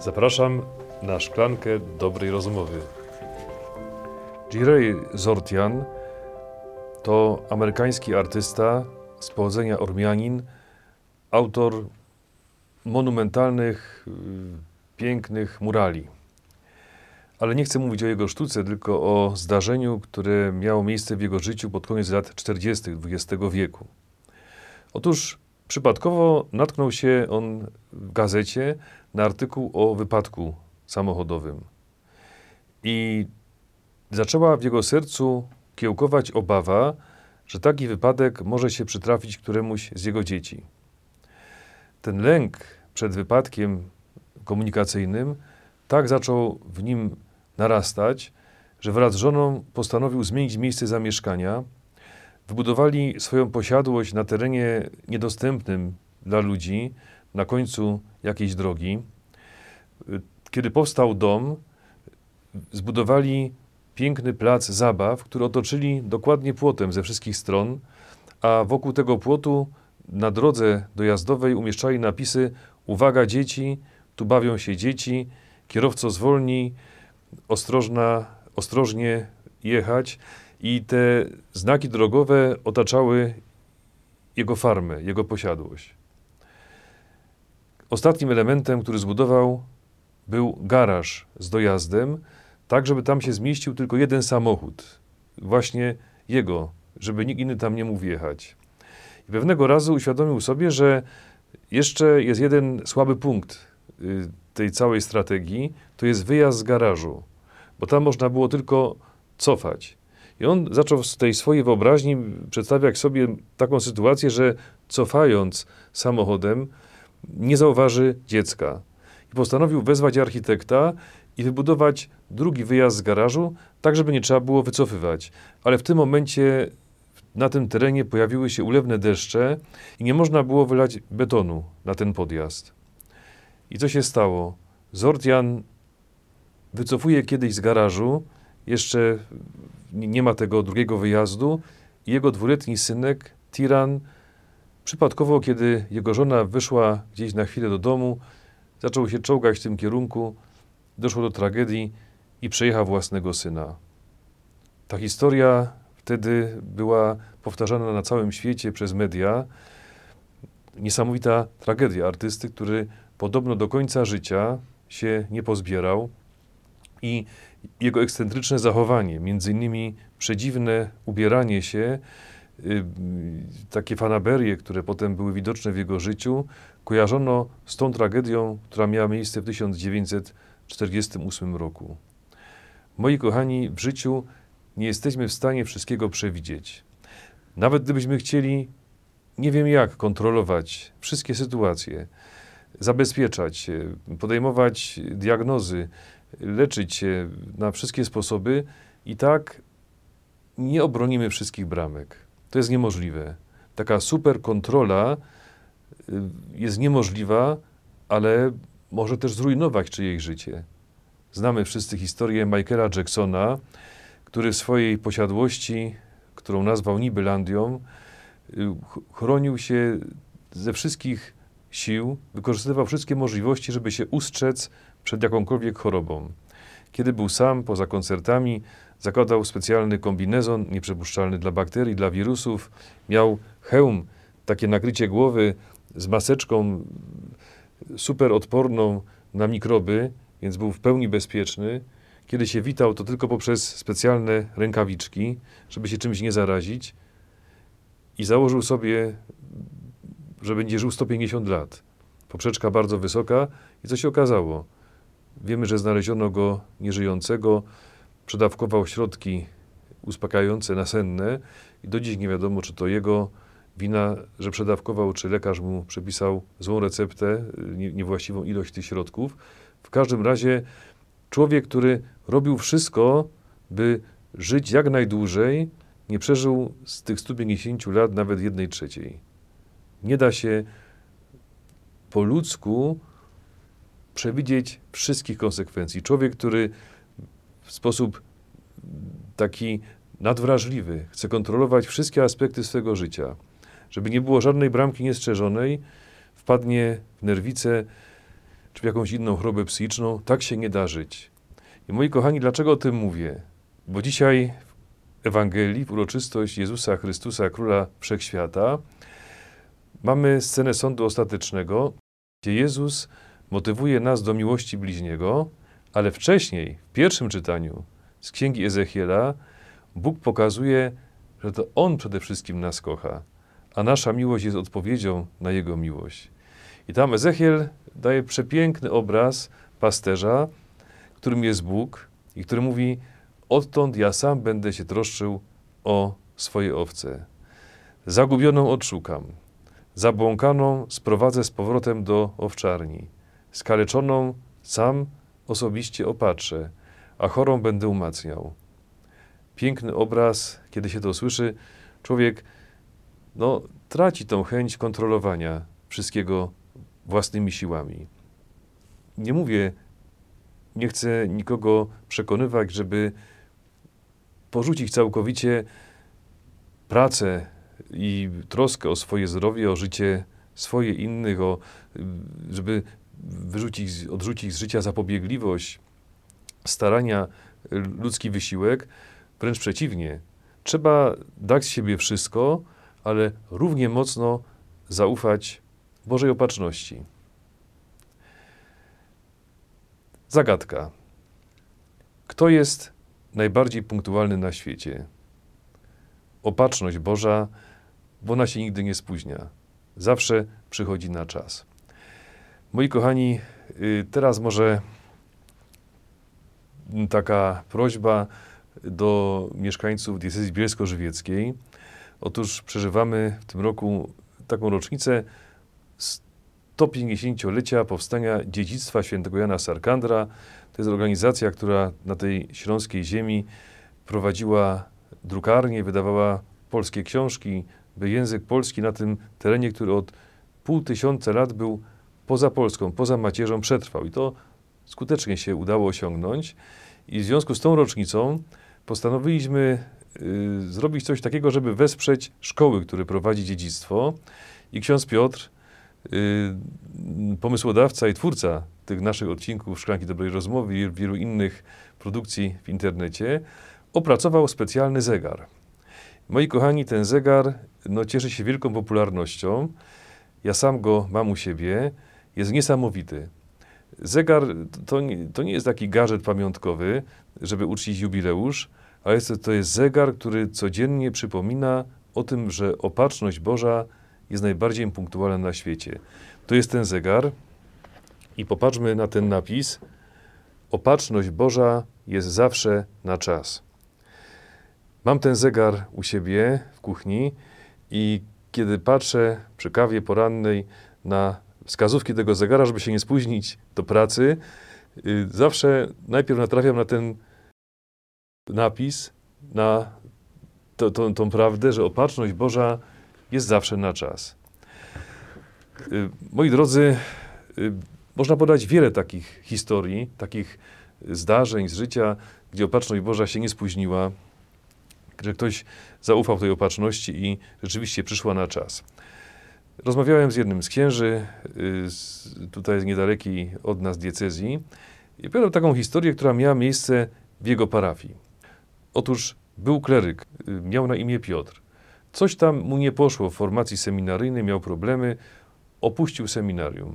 Zapraszam na szklankę dobrej rozmowy. Jirej Zortian to amerykański artysta z pochodzenia Ormianin, autor monumentalnych, y, pięknych murali. Ale nie chcę mówić o jego sztuce, tylko o zdarzeniu, które miało miejsce w jego życiu pod koniec lat 40. XX wieku. Otóż przypadkowo natknął się on w gazecie na artykuł o wypadku samochodowym. I zaczęła w jego sercu kiełkować obawa, że taki wypadek może się przytrafić któremuś z jego dzieci. Ten lęk przed wypadkiem komunikacyjnym tak zaczął w nim narastać, że wraz z żoną postanowił zmienić miejsce zamieszkania. Wybudowali swoją posiadłość na terenie niedostępnym dla ludzi, na końcu jakiejś drogi. Kiedy powstał dom, zbudowali piękny plac zabaw, który otoczyli dokładnie płotem ze wszystkich stron, a wokół tego płotu na drodze dojazdowej umieszczali napisy Uwaga dzieci, tu bawią się dzieci, kierowco zwolnij, ostrożna, ostrożnie jechać i te znaki drogowe otaczały jego farmę, jego posiadłość. Ostatnim elementem, który zbudował, był garaż z dojazdem, tak żeby tam się zmieścił tylko jeden samochód, właśnie jego, żeby nikt inny tam nie mógł wjechać. I pewnego razu uświadomił sobie, że jeszcze jest jeden słaby punkt y, tej całej strategii, to jest wyjazd z garażu, bo tam można było tylko cofać. I on zaczął z tej swojej wyobraźni przedstawiać sobie taką sytuację, że cofając samochodem nie zauważy dziecka. I postanowił wezwać architekta i wybudować drugi wyjazd z garażu, tak żeby nie trzeba było wycofywać. Ale w tym momencie na tym terenie pojawiły się ulewne deszcze i nie można było wylać betonu na ten podjazd. I co się stało? Zortian wycofuje kiedyś z garażu, jeszcze nie ma tego drugiego wyjazdu, jego dwuletni synek, Tiran, przypadkowo, kiedy jego żona wyszła gdzieś na chwilę do domu, zaczął się czołgać w tym kierunku, doszło do tragedii i przejechał własnego syna. Ta historia wtedy była powtarzana na całym świecie przez media. Niesamowita tragedia artysty, który podobno do końca życia się nie pozbierał i jego ekscentryczne zachowanie, między innymi przedziwne ubieranie się, y, takie fanaberie, które potem były widoczne w jego życiu, kojarzono z tą tragedią, która miała miejsce w 1948 roku. Moi kochani, w życiu nie jesteśmy w stanie wszystkiego przewidzieć. Nawet gdybyśmy chcieli, nie wiem jak, kontrolować wszystkie sytuacje, zabezpieczać podejmować diagnozy, leczyć się na wszystkie sposoby, i tak nie obronimy wszystkich bramek. To jest niemożliwe. Taka super kontrola y, jest niemożliwa, ale może też zrujnować czyjeś życie. Znamy wszyscy historię Michaela Jacksona, który w swojej posiadłości, którą nazwał Nibylandią, y, chronił się ze wszystkich sił, wykorzystywał wszystkie możliwości, żeby się ustrzec przed jakąkolwiek chorobą. Kiedy był sam, poza koncertami, zakładał specjalny kombinezon nieprzepuszczalny dla bakterii, dla wirusów, miał hełm, takie nakrycie głowy z maseczką super odporną na mikroby, więc był w pełni bezpieczny. Kiedy się witał, to tylko poprzez specjalne rękawiczki, żeby się czymś nie zarazić. I założył sobie, że będzie żył 150 lat. Poprzeczka bardzo wysoka. I co się okazało? Wiemy, że znaleziono go nieżyjącego, przedawkował środki uspokajające, nasenne i do dziś nie wiadomo, czy to jego wina, że przedawkował, czy lekarz mu przepisał złą receptę, niewłaściwą ilość tych środków. W każdym razie człowiek, który robił wszystko, by żyć jak najdłużej, nie przeżył z tych 150 lat nawet jednej trzeciej. Nie da się po ludzku przewidzieć wszystkich konsekwencji. Człowiek, który w sposób taki nadwrażliwy chce kontrolować wszystkie aspekty swego życia, żeby nie było żadnej bramki niestrzeżonej, wpadnie w nerwicę, czy w jakąś inną chorobę psychiczną. Tak się nie da żyć. I moi kochani, dlaczego o tym mówię? Bo dzisiaj w Ewangelii, w uroczystość Jezusa Chrystusa, Króla Wszechświata, mamy scenę sądu ostatecznego, gdzie Jezus motywuje nas do miłości bliźniego, ale wcześniej, w pierwszym czytaniu z księgi Ezechiela, Bóg pokazuje, że to On przede wszystkim nas kocha, a nasza miłość jest odpowiedzią na Jego miłość. I tam Ezechiel daje przepiękny obraz pasterza, którym jest Bóg i który mówi: Odtąd ja sam będę się troszczył o swoje owce. Zagubioną odszukam, zabłąkaną sprowadzę z powrotem do owczarni, skaleczoną sam osobiście opatrzę, a chorą będę umacniał. Piękny obraz, kiedy się to słyszy, człowiek no, traci tą chęć kontrolowania wszystkiego własnymi siłami. Nie mówię, nie chcę nikogo przekonywać, żeby porzucić całkowicie pracę i troskę o swoje zdrowie, o życie swoje innych, o, żeby wyrzucić, odrzucić z życia zapobiegliwość, starania, ludzki wysiłek. Wręcz przeciwnie. Trzeba dać z siebie wszystko, ale równie mocno zaufać Bożej opatrzności. Zagadka. Kto jest najbardziej punktualny na świecie? Opatrzność Boża, bo ona się nigdy nie spóźnia. Zawsze przychodzi na czas. Moi kochani, y, teraz może taka prośba do mieszkańców diecezji bielsko-żywieckiej. Otóż przeżywamy w tym roku taką rocznicę 150-lecia powstania dziedzictwa świętego Jana Sarkandra. To jest organizacja, która na tej śląskiej ziemi prowadziła drukarnię, wydawała polskie książki, by język polski na tym terenie, który od pół tysiąca lat był poza Polską, poza macierzą przetrwał. I to skutecznie się udało osiągnąć. I w związku z tą rocznicą postanowiliśmy y, zrobić coś takiego, żeby wesprzeć szkoły, które prowadzi dziedzictwo. I ksiądz Piotr, y, pomysłodawca i twórca tych naszych odcinków Szklanki Dobrej Rozmowy i wielu innych produkcji w internecie, opracował specjalny zegar. Moi kochani, ten zegar no, cieszy się wielką popularnością. Ja sam go mam u siebie. Jest niesamowity. Zegar to nie, to nie jest taki gadżet pamiątkowy, żeby uczcić jubileusz, ale to jest zegar, który codziennie przypomina o tym, że opatrzność Boża jest najbardziej punktualna na świecie. To jest ten zegar i popatrzmy na ten napis. Opatrzność Boża jest zawsze na czas. Mam ten zegar u siebie w kuchni i kiedy patrzę przy kawie porannej na wskazówki tego zegara, żeby się nie spóźnić do pracy, y, zawsze najpierw natrafiam na ten napis, na to, to, tą prawdę, że opatrzność Boża jest zawsze na czas. Y, moi drodzy, y, można podać wiele takich historii, takich zdarzeń z życia, gdzie opatrzność Boża się nie spóźniła, że ktoś zaufał tej opatrzności i rzeczywiście przyszła na czas. Rozmawiałem z jednym z księży, y, tutaj z niedalekiej od nas diecezji, i opowiadał taką historię, która miała miejsce w jego parafii. Otóż był kleryk, y, miał na imię Piotr. Coś tam mu nie poszło w formacji seminaryjnej, miał problemy, opuścił seminarium.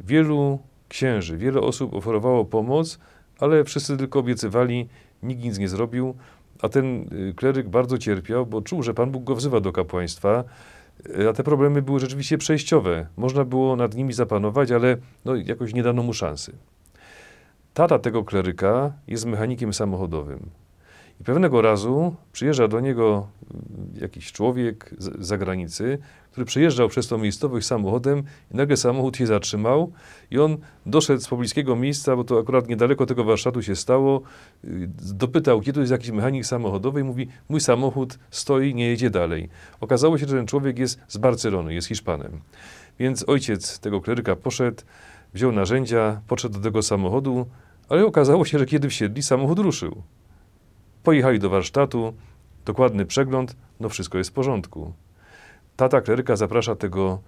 Wielu księży, wiele osób oferowało pomoc, ale wszyscy tylko obiecywali, nikt nic nie zrobił, a ten y, kleryk bardzo cierpiał, bo czuł, że Pan Bóg go wzywa do kapłaństwa, a te problemy były rzeczywiście przejściowe. Można było nad nimi zapanować, ale no, jakoś nie dano mu szansy. Tata tego kleryka jest mechanikiem samochodowym. I pewnego razu przyjeżdża do niego mm, jakiś człowiek z zagranicy, który przejeżdżał przez tą miejscowość samochodem i nagle samochód się zatrzymał i on doszedł z pobliskiego miejsca, bo to akurat niedaleko tego warsztatu się stało, y, dopytał, kiedy jest jakiś mechanik samochodowy i mówi, mój samochód stoi, nie jedzie dalej. Okazało się, że ten człowiek jest z Barcelony, jest Hiszpanem. Więc ojciec tego kleryka poszedł, wziął narzędzia, podszedł do tego samochodu, ale okazało się, że kiedy wsiedli, samochód ruszył. Pojechali do warsztatu, dokładny przegląd, no wszystko jest w porządku. Tata kleryka zaprasza tego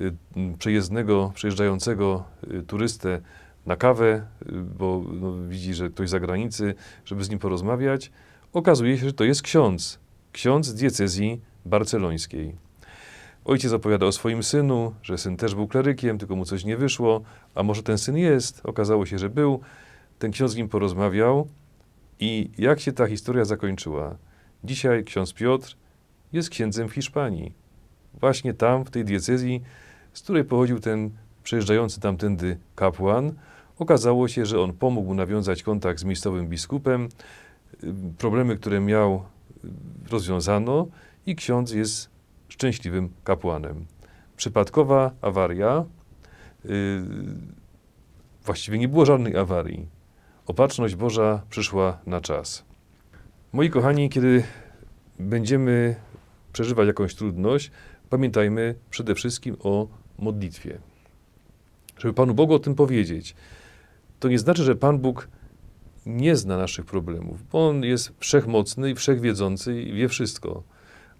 y, przejezdnego, przejeżdżającego y, turystę na kawę, y, bo no, widzi, że ktoś z zagranicy, żeby z nim porozmawiać. Okazuje się, że to jest ksiądz, ksiądz diecezji barcelońskiej. Ojciec opowiada o swoim synu, że syn też był klerykiem, tylko mu coś nie wyszło, a może ten syn jest. Okazało się, że był. Ten ksiądz z nim porozmawiał i jak się ta historia zakończyła? Dzisiaj ksiądz Piotr jest księdzem w Hiszpanii. Właśnie tam, w tej diecezji, z której pochodził ten przejeżdżający tamtędy kapłan, okazało się, że on pomógł nawiązać kontakt z miejscowym biskupem. Problemy, które miał, rozwiązano i ksiądz jest szczęśliwym kapłanem. Przypadkowa awaria. Yy, właściwie nie było żadnej awarii. Opatrzność Boża przyszła na czas. Moi kochani, kiedy będziemy przeżywać jakąś trudność, pamiętajmy przede wszystkim o modlitwie. Żeby Panu Bogu o tym powiedzieć. To nie znaczy, że Pan Bóg nie zna naszych problemów, bo On jest wszechmocny i wszechwiedzący i wie wszystko.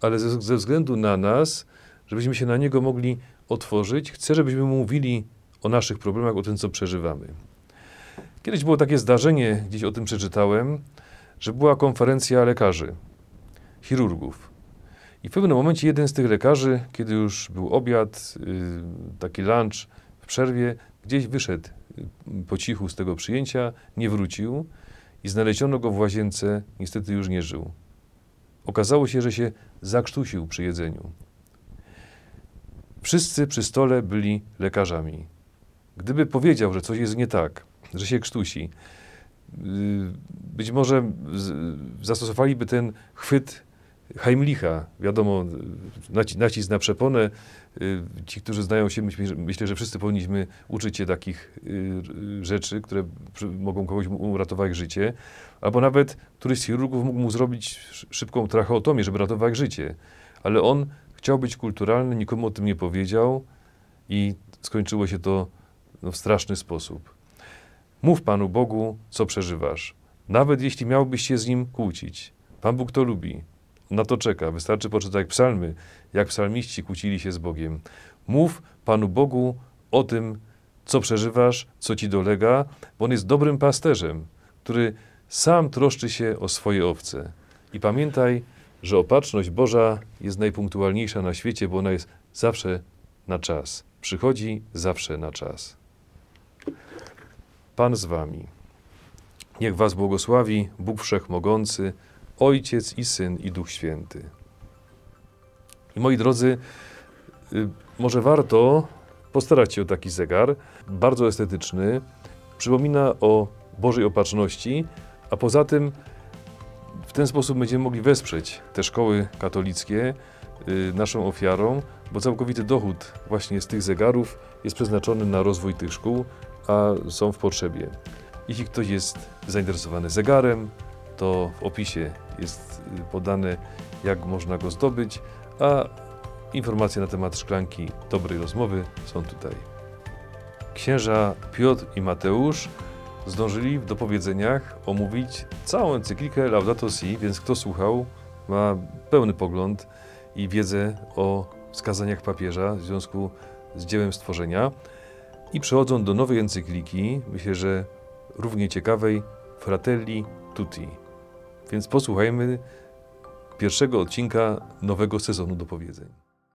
Ale ze, ze względu na nas, żebyśmy się na Niego mogli otworzyć, chcę, żebyśmy mówili o naszych problemach, o tym, co przeżywamy. Kiedyś było takie zdarzenie, gdzieś o tym przeczytałem, że była konferencja lekarzy, chirurgów. I w pewnym momencie jeden z tych lekarzy, kiedy już był obiad, yy, taki lunch w przerwie, gdzieś wyszedł yy, po cichu z tego przyjęcia, nie wrócił i znaleziono go w łazience, niestety już nie żył. Okazało się, że się zakrztusił przy jedzeniu. Wszyscy przy stole byli lekarzami. Gdyby powiedział, że coś jest nie tak, że się krztusi, yy, być może zastosowaliby ten chwyt Heimlicha, wiadomo, naci- nacisk na przeponę. Y, Ci, którzy znają się, myślę, że- wszyscy powinniśmy uczyć się takich y, rzeczy, które mogą kogoś uratować życie. Albo nawet któryś z chirurgów mógł mu zrobić sz- szybką tracheotomię, żeby ratować życie. Ale on chciał być kulturalny, nikomu o tym nie powiedział i skończyło się to no, w straszny sposób. Mów Panu Bogu, co przeżywasz. Nawet jeśli miałbyś się z Nim kłócić. Pan Bóg to lubi. Na to czeka. Wystarczy poczytać psalmy, jak psalmiści kłócili się z Bogiem. Mów Panu Bogu o tym, co przeżywasz, co ci dolega, bo On jest dobrym pasterzem, który sam troszczy się o swoje owce. I pamiętaj, że opatrzność Boża jest najpunktualniejsza na świecie, bo ona jest zawsze na czas. Przychodzi zawsze na czas. Pan z wami. Niech was błogosławi Bóg Wszechmogący, Ojciec i Syn i Duch Święty. I moi drodzy, y, może warto postarać się o taki zegar, bardzo estetyczny, przypomina o Bożej Opatrzności, a poza tym w ten sposób będziemy mogli wesprzeć te szkoły katolickie y, naszą ofiarą, bo całkowity dochód właśnie z tych zegarów jest przeznaczony na rozwój tych szkół, a są w potrzebie. Jeśli ktoś jest zainteresowany zegarem, to w opisie jest y, podane, jak można go zdobyć, a informacje na temat szklanki dobrej rozmowy są tutaj. Księża Piotr i Mateusz zdążyli w dopowiedzeniach omówić całą encyklikę Laudato Si, więc kto słuchał, ma pełny pogląd i wiedzę o wskazaniach papieża w związku z dziełem stworzenia. I przechodzą do nowej encykliki, myślę, że równie ciekawej, Fratelli Tutti. Więc posłuchajmy pierwszego odcinka nowego sezonu dopowiedzeń.